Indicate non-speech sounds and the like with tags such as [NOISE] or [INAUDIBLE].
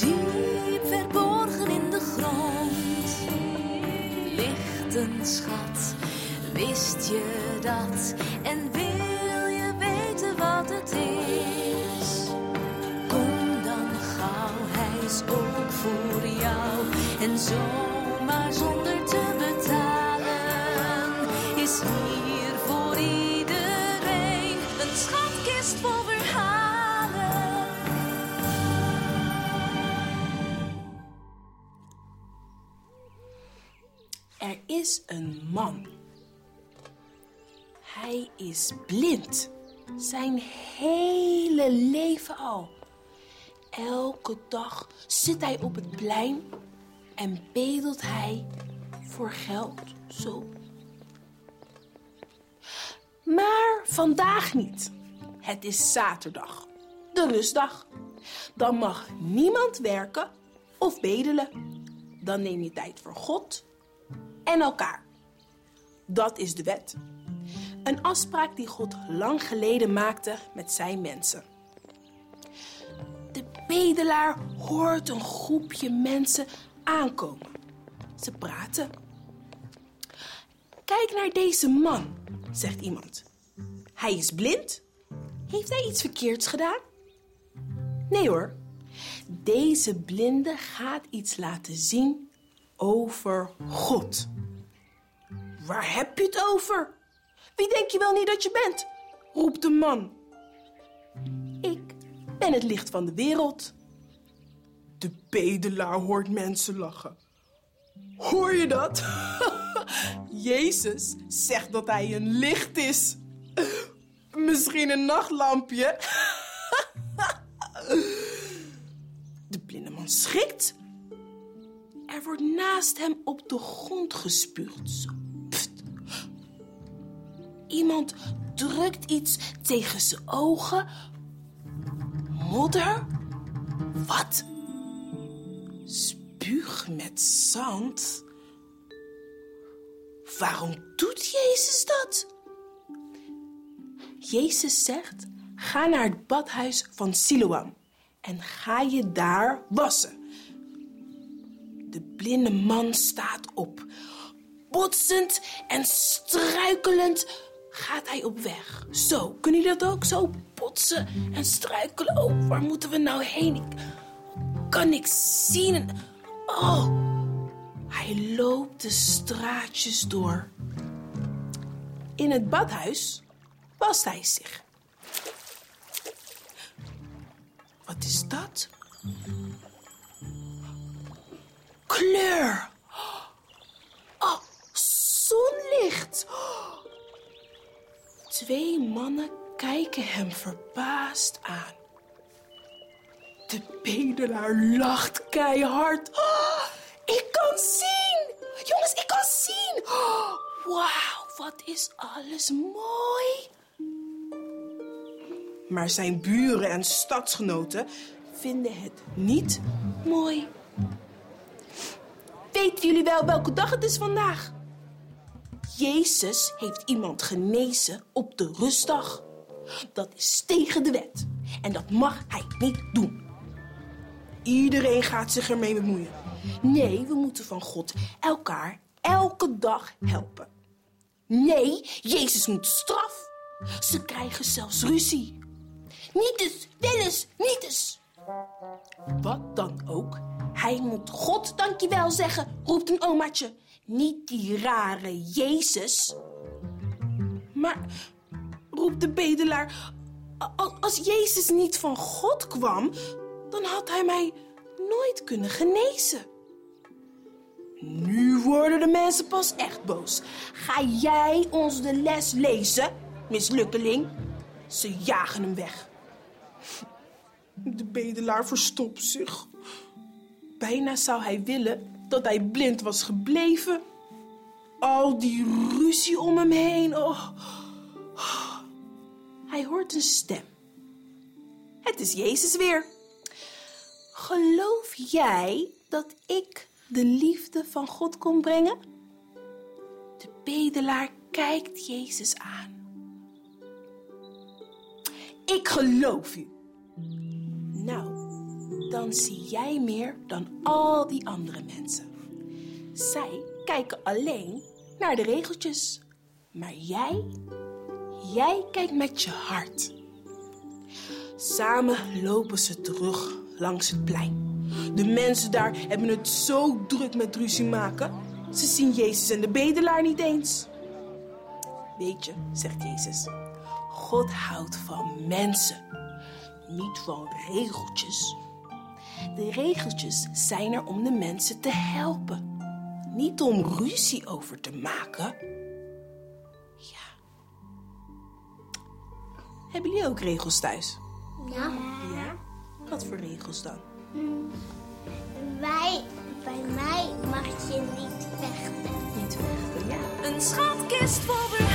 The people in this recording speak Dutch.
Diep verborgen in de grond ligt een schat. Wist je dat? En wil je weten wat het is? Kom dan gauw, hij is ook voor jou. En zomaar zonder te betalen is hier Er is een man. Hij is blind. Zijn hele leven al. Elke dag zit hij op het plein en bedelt hij voor geld zo. Maar vandaag niet. Het is zaterdag, de rustdag. Dan mag niemand werken of bedelen. Dan neem je tijd voor God en elkaar. Dat is de wet. Een afspraak die God lang geleden maakte met zijn mensen. De bedelaar hoort een groepje mensen aankomen. Ze praten. Kijk naar deze man, zegt iemand. Hij is blind. Heeft hij iets verkeerds gedaan? Nee hoor. Deze blinde gaat iets laten zien over God. Waar heb je het over? Wie denk je wel niet dat je bent? roept de man. Ik ben het licht van de wereld. De bedelaar hoort mensen lachen. Hoor je dat? [LAUGHS] Jezus zegt dat hij een licht is. Misschien een nachtlampje. [LAUGHS] De blinde man schrikt. Er wordt naast hem op de grond gespuugd. Iemand drukt iets tegen zijn ogen. Modder? Wat? Spuug met zand? Waarom doet Jezus dat? Jezus zegt: Ga naar het badhuis van Siloam en ga je daar wassen. De blinde man staat op. Botsend en struikelend gaat hij op weg. Zo, kunnen jullie dat ook? Zo botsen en struikelen. Oh, waar moeten we nou heen? Ik kan niks zien. Oh, hij loopt de straatjes door. In het badhuis wast hij zich. Wat is dat? Kleur. Twee mannen kijken hem verbaasd aan. De bedelaar lacht keihard. Oh, ik kan zien! Jongens, ik kan zien! Oh, Wauw, wat is alles mooi! Maar zijn buren en stadsgenoten vinden het niet mooi. Weten jullie wel welke dag het is vandaag? Jezus heeft iemand genezen op de rustdag. Dat is tegen de wet. En dat mag hij niet doen. Iedereen gaat zich ermee bemoeien. Nee, we moeten van God elkaar elke dag helpen. Nee, Jezus moet straf. Ze krijgen zelfs ruzie. Niet eens, wel eens, niet eens. Wat dan ook, hij moet God dankjewel zeggen, roept een omaatje. Niet die rare Jezus. Maar, roept de bedelaar, als Jezus niet van God kwam, dan had hij mij nooit kunnen genezen. Nu worden de mensen pas echt boos. Ga jij ons de les lezen, mislukkeling? Ze jagen hem weg. De bedelaar verstopt zich. Bijna zou hij willen dat hij blind was gebleven. Al die ruzie om hem heen. Oh. Hij hoort een stem. Het is Jezus weer. Geloof jij dat ik de liefde van God kon brengen? De bedelaar kijkt Jezus aan. Ik geloof u. Dan zie jij meer dan al die andere mensen. Zij kijken alleen naar de regeltjes. Maar jij, jij kijkt met je hart. Samen lopen ze terug langs het plein. De mensen daar hebben het zo druk met ruzie maken. Ze zien Jezus en de bedelaar niet eens. Weet je, zegt Jezus, God houdt van mensen, niet van regeltjes. De regeltjes zijn er om de mensen te helpen, niet om ruzie over te maken. Ja. Hebben jullie ook regels thuis? Ja. Ja. Wat voor regels dan? Wij, bij mij mag je niet vechten. Niet vechten, ja. Een schatkist verhalen.